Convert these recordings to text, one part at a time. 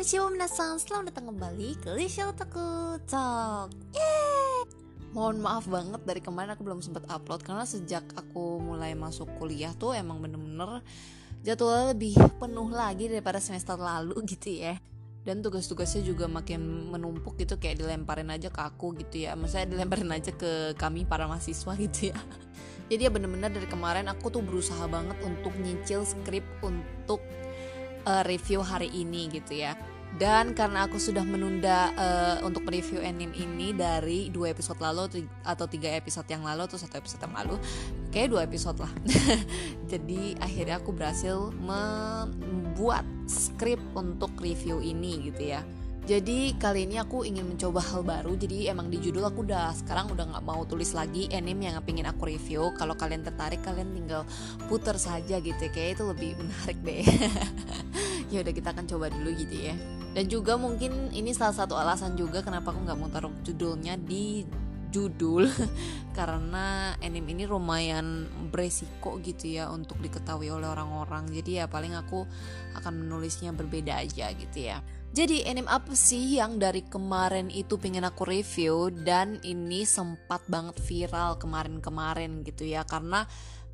Konnichiwa minasan, selamat datang kembali ke Lisha Otaku Talk. Yeay! Mohon maaf banget dari kemarin aku belum sempat upload Karena sejak aku mulai masuk kuliah tuh emang bener-bener Jadwalnya lebih penuh lagi daripada semester lalu gitu ya. Dan tugas-tugasnya juga makin menumpuk gitu kayak dilemparin aja ke aku gitu ya. Maksudnya dilemparin aja ke kami para mahasiswa gitu ya. Jadi ya bener-bener dari kemarin aku tuh berusaha banget untuk nyicil skrip untuk uh, review hari ini gitu ya. Dan karena aku sudah menunda uh, untuk review anime ini dari dua episode lalu atau tiga episode yang lalu atau satu episode yang lalu, kayak dua episode lah. Jadi akhirnya aku berhasil membuat skrip untuk review ini gitu ya. Jadi kali ini aku ingin mencoba hal baru. Jadi emang di judul aku udah sekarang udah nggak mau tulis lagi anime yang pengen aku review. Kalau kalian tertarik kalian tinggal puter saja gitu. Kayak itu lebih menarik deh. ya udah kita akan coba dulu gitu ya. Dan juga mungkin ini salah satu alasan juga kenapa aku nggak mau taruh judulnya di judul. Karena anime ini lumayan beresiko gitu ya untuk diketahui oleh orang-orang. Jadi ya paling aku akan menulisnya berbeda aja gitu ya. Jadi anime apa sih yang dari kemarin itu pengen aku review dan ini sempat banget viral kemarin-kemarin gitu ya? Karena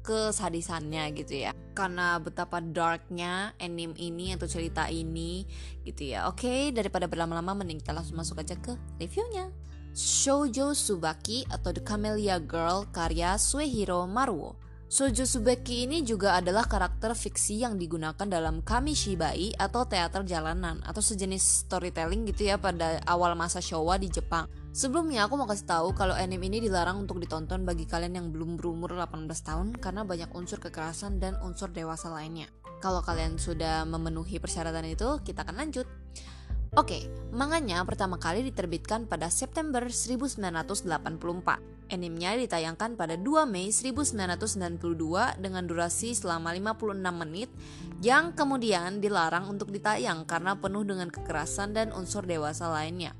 kesadisannya gitu ya. Karena betapa darknya anime ini atau cerita ini gitu ya. Oke daripada berlama-lama mending kita langsung masuk aja ke reviewnya. Shoujo Subaki atau The Camellia Girl karya Suehiro Maruo Sojo Subeki ini juga adalah karakter fiksi yang digunakan dalam Kamishibai atau teater jalanan atau sejenis storytelling gitu ya pada awal masa Showa di Jepang. Sebelumnya aku mau kasih tahu kalau anime ini dilarang untuk ditonton bagi kalian yang belum berumur 18 tahun karena banyak unsur kekerasan dan unsur dewasa lainnya. Kalau kalian sudah memenuhi persyaratan itu, kita akan lanjut. Oke, manganya pertama kali diterbitkan pada September 1984. Animenya ditayangkan pada 2 Mei 1992 dengan durasi selama 56 menit yang kemudian dilarang untuk ditayang karena penuh dengan kekerasan dan unsur dewasa lainnya.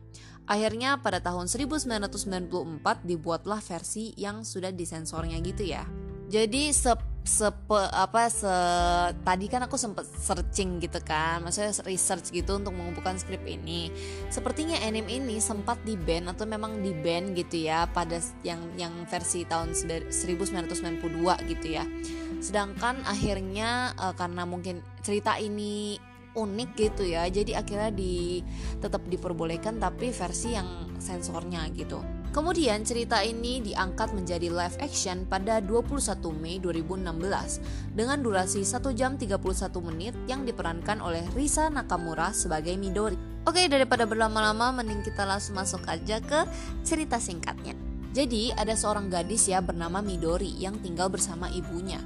Akhirnya pada tahun 1994 dibuatlah versi yang sudah disensornya gitu ya. Jadi se sepe apa se tadi kan aku sempet searching gitu kan maksudnya research gitu untuk mengumpulkan skrip ini. Sepertinya anime ini sempat di band atau memang di band gitu ya pada yang yang versi tahun 1992 gitu ya. Sedangkan akhirnya uh, karena mungkin cerita ini unik gitu ya jadi akhirnya di tetap diperbolehkan tapi versi yang sensornya gitu Kemudian cerita ini diangkat menjadi live action pada 21 Mei 2016 dengan durasi 1 jam 31 menit yang diperankan oleh Risa Nakamura sebagai Midori. Oke, daripada berlama-lama mending kita langsung masuk aja ke cerita singkatnya. Jadi, ada seorang gadis ya bernama Midori yang tinggal bersama ibunya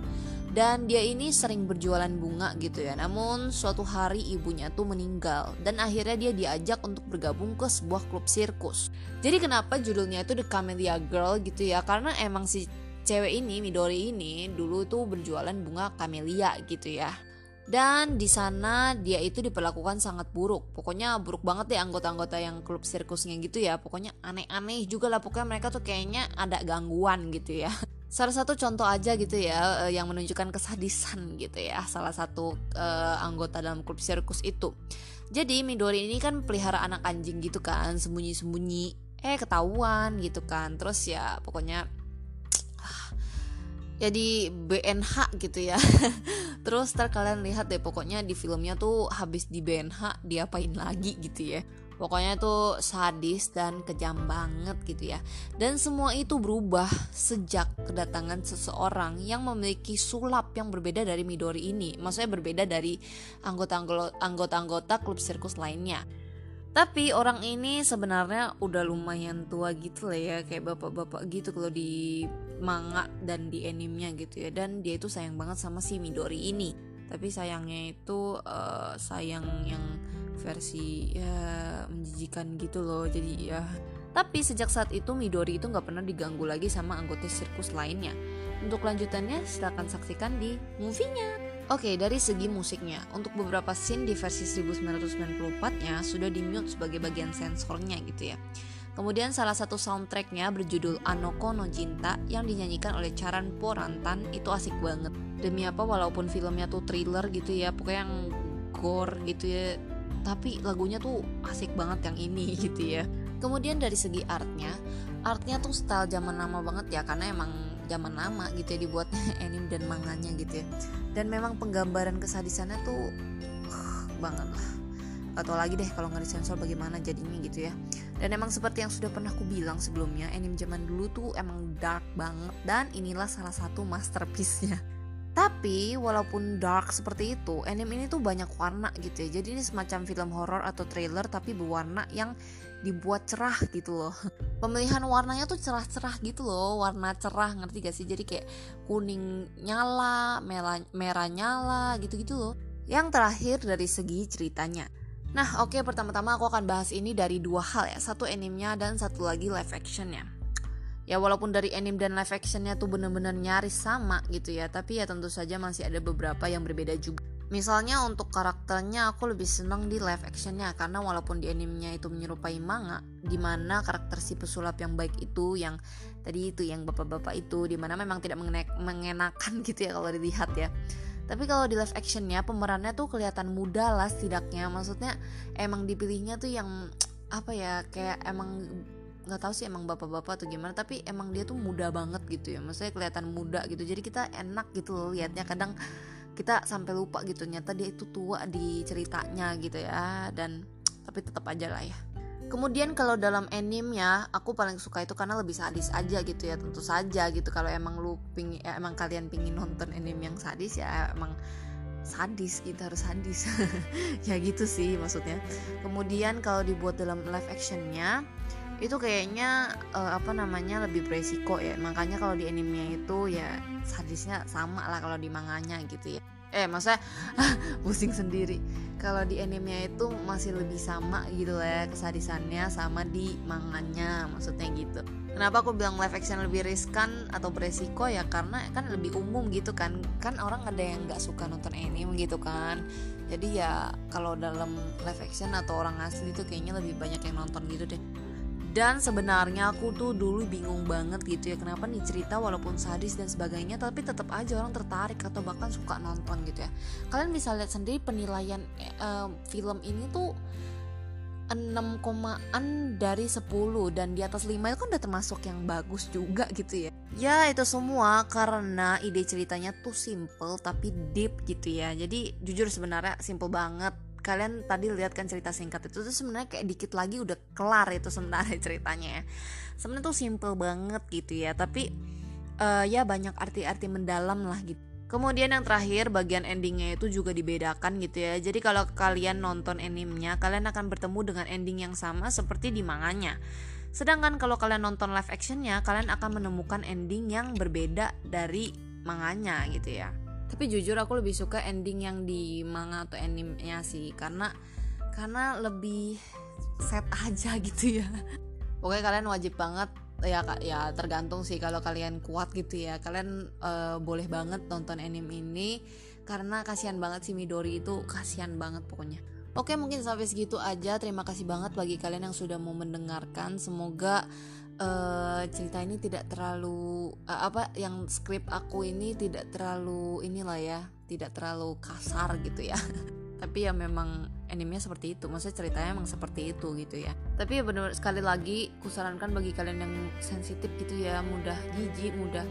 dan dia ini sering berjualan bunga gitu ya. Namun suatu hari ibunya tuh meninggal. Dan akhirnya dia diajak untuk bergabung ke sebuah klub sirkus. Jadi kenapa judulnya itu The Camellia Girl gitu ya? Karena emang si cewek ini Midori ini dulu tuh berjualan bunga camellia gitu ya. Dan di sana dia itu diperlakukan sangat buruk. Pokoknya buruk banget deh anggota-anggota yang klub sirkusnya gitu ya. Pokoknya aneh-aneh juga lah. Pokoknya mereka tuh kayaknya ada gangguan gitu ya salah satu contoh aja gitu ya eh, yang menunjukkan kesadisan gitu ya salah satu uh, anggota dalam klub sirkus itu. Jadi Midori ini kan pelihara anak anjing gitu kan sembunyi-sembunyi eh ketahuan gitu kan. Terus ya pokoknya jadi BNH gitu ya. Terus ntar kalian lihat deh pokoknya di filmnya tuh habis di BNH diapain lagi gitu ya Pokoknya tuh sadis dan kejam banget gitu ya. Dan semua itu berubah sejak kedatangan seseorang yang memiliki sulap yang berbeda dari Midori ini. Maksudnya berbeda dari anggota-anggota klub sirkus lainnya. Tapi orang ini sebenarnya udah lumayan tua gitu lah ya Kayak bapak-bapak gitu kalau di manga dan di animenya gitu ya Dan dia itu sayang banget sama si Midori ini Tapi sayangnya itu uh, sayang yang versi ya menjijikan gitu loh. Jadi ya. Tapi sejak saat itu Midori itu nggak pernah diganggu lagi sama anggota sirkus lainnya. Untuk lanjutannya silahkan saksikan di movie-nya. Oke, dari segi musiknya, untuk beberapa scene di versi 1994-nya sudah di-mute sebagai bagian sensornya gitu ya. Kemudian salah satu soundtracknya berjudul Anoko no Jinta yang dinyanyikan oleh Charan Porantan. Itu asik banget. Demi apa walaupun filmnya tuh thriller gitu ya, pokoknya yang gore gitu ya, tapi lagunya tuh asik banget yang ini gitu ya. Kemudian dari segi artnya artnya tuh style zaman lama banget ya karena emang zaman lama gitu ya dibuat anime dan manganya gitu ya. Dan memang penggambaran kesadisannya tuh uh, banget lah. Atau lagi deh kalau nggak disensor bagaimana jadinya gitu ya. Dan emang seperti yang sudah pernah aku bilang sebelumnya anime zaman dulu tuh emang dark banget dan inilah salah satu masterpiece-nya tapi walaupun dark seperti itu, anime ini tuh banyak warna gitu ya. Jadi ini semacam film horor atau trailer tapi berwarna yang dibuat cerah gitu loh. Pemilihan warnanya tuh cerah-cerah gitu loh, warna cerah ngerti gak sih? Jadi kayak kuning nyala, merah, merah nyala gitu-gitu loh. Yang terakhir dari segi ceritanya. Nah oke okay, pertama-tama aku akan bahas ini dari dua hal ya. Satu animenya dan satu lagi live actionnya ya walaupun dari anime dan live actionnya tuh bener-bener nyaris sama gitu ya tapi ya tentu saja masih ada beberapa yang berbeda juga Misalnya untuk karakternya aku lebih senang di live actionnya karena walaupun di animenya itu menyerupai manga, di mana karakter si pesulap yang baik itu yang tadi itu yang bapak-bapak itu di mana memang tidak mengenakan gitu ya kalau dilihat ya. Tapi kalau di live actionnya pemerannya tuh kelihatan muda lah setidaknya, maksudnya emang dipilihnya tuh yang apa ya kayak emang nggak tahu sih emang bapak-bapak atau gimana tapi emang dia tuh muda banget gitu ya. Maksudnya kelihatan muda gitu. Jadi kita enak gitu loh liatnya. Kadang kita sampai lupa gitu nyata dia itu tua di ceritanya gitu ya. Dan tapi tetap aja lah ya. Kemudian kalau dalam anime ya, aku paling suka itu karena lebih sadis aja gitu ya, tentu saja gitu. Kalau emang lu pingin, ya, emang kalian pingin nonton anime yang sadis ya emang sadis gitu harus sadis. Ya gitu sih maksudnya. Kemudian kalau dibuat dalam live actionnya itu kayaknya uh, apa namanya lebih beresiko ya. Makanya kalau di animenya itu ya sadisnya sama lah kalau di manganya gitu ya. Eh masa pusing sendiri. Kalau di animenya itu masih lebih sama gitu ya kesadisannya sama di manganya maksudnya gitu. Kenapa aku bilang live action lebih riskan atau beresiko ya? Karena kan lebih umum gitu kan. Kan orang ada yang nggak suka nonton anime gitu kan. Jadi ya kalau dalam live action atau orang asli itu kayaknya lebih banyak yang nonton gitu deh dan sebenarnya aku tuh dulu bingung banget gitu ya kenapa nih cerita walaupun sadis dan sebagainya tapi tetap aja orang tertarik atau bahkan suka nonton gitu ya. Kalian bisa lihat sendiri penilaian uh, film ini tuh 6 komaan dari 10 dan di atas 5 itu kan udah termasuk yang bagus juga gitu ya. Ya itu semua karena ide ceritanya tuh simple tapi deep gitu ya. Jadi jujur sebenarnya simple banget kalian tadi lihat kan cerita singkat itu tuh sebenarnya kayak dikit lagi udah kelar itu sebenarnya ceritanya ya. Sebenarnya tuh simple banget gitu ya tapi uh, ya banyak arti-arti mendalam lah gitu. Kemudian yang terakhir bagian endingnya itu juga dibedakan gitu ya. Jadi kalau kalian nonton animenya kalian akan bertemu dengan ending yang sama seperti di manganya. Sedangkan kalau kalian nonton live actionnya kalian akan menemukan ending yang berbeda dari manganya gitu ya tapi jujur aku lebih suka ending yang di manga atau animenya sih karena karena lebih set aja gitu ya. Pokoknya kalian wajib banget ya ya tergantung sih kalau kalian kuat gitu ya. Kalian uh, boleh banget nonton anime ini karena kasihan banget si Midori itu kasihan banget pokoknya Oke mungkin sampai segitu aja. Terima kasih banget bagi kalian yang sudah mau mendengarkan. Semoga uh, cerita ini tidak terlalu uh, apa yang skrip aku ini tidak terlalu inilah ya tidak terlalu kasar gitu ya. Tapi ya memang animenya seperti itu. Maksudnya ceritanya emang seperti itu gitu ya. Tapi ya benar sekali lagi kusarankan bagi kalian yang sensitif gitu ya mudah jijik mudah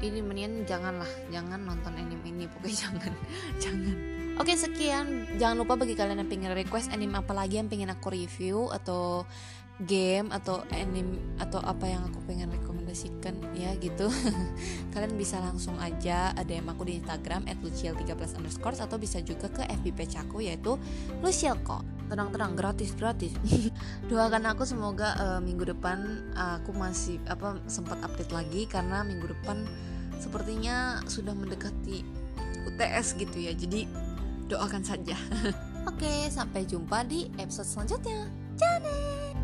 ini mendingan janganlah jangan nonton anime ini pokoknya jangan jangan Oke sekian. Jangan lupa bagi kalian yang pengen request anime apa lagi yang pengen aku review atau game atau anime atau apa yang aku pengen rekomendasikan ya gitu. Kalian bisa langsung aja yang aku di Instagram at luciel13 underscore atau bisa juga ke FB page aku yaitu lucielko tenang-tenang gratis gratis. Doakan aku semoga uh, minggu depan uh, aku masih apa sempat update lagi karena minggu depan sepertinya sudah mendekati UTS gitu ya. Jadi doakan saja Oke, sampai jumpa di episode selanjutnya. Jangan.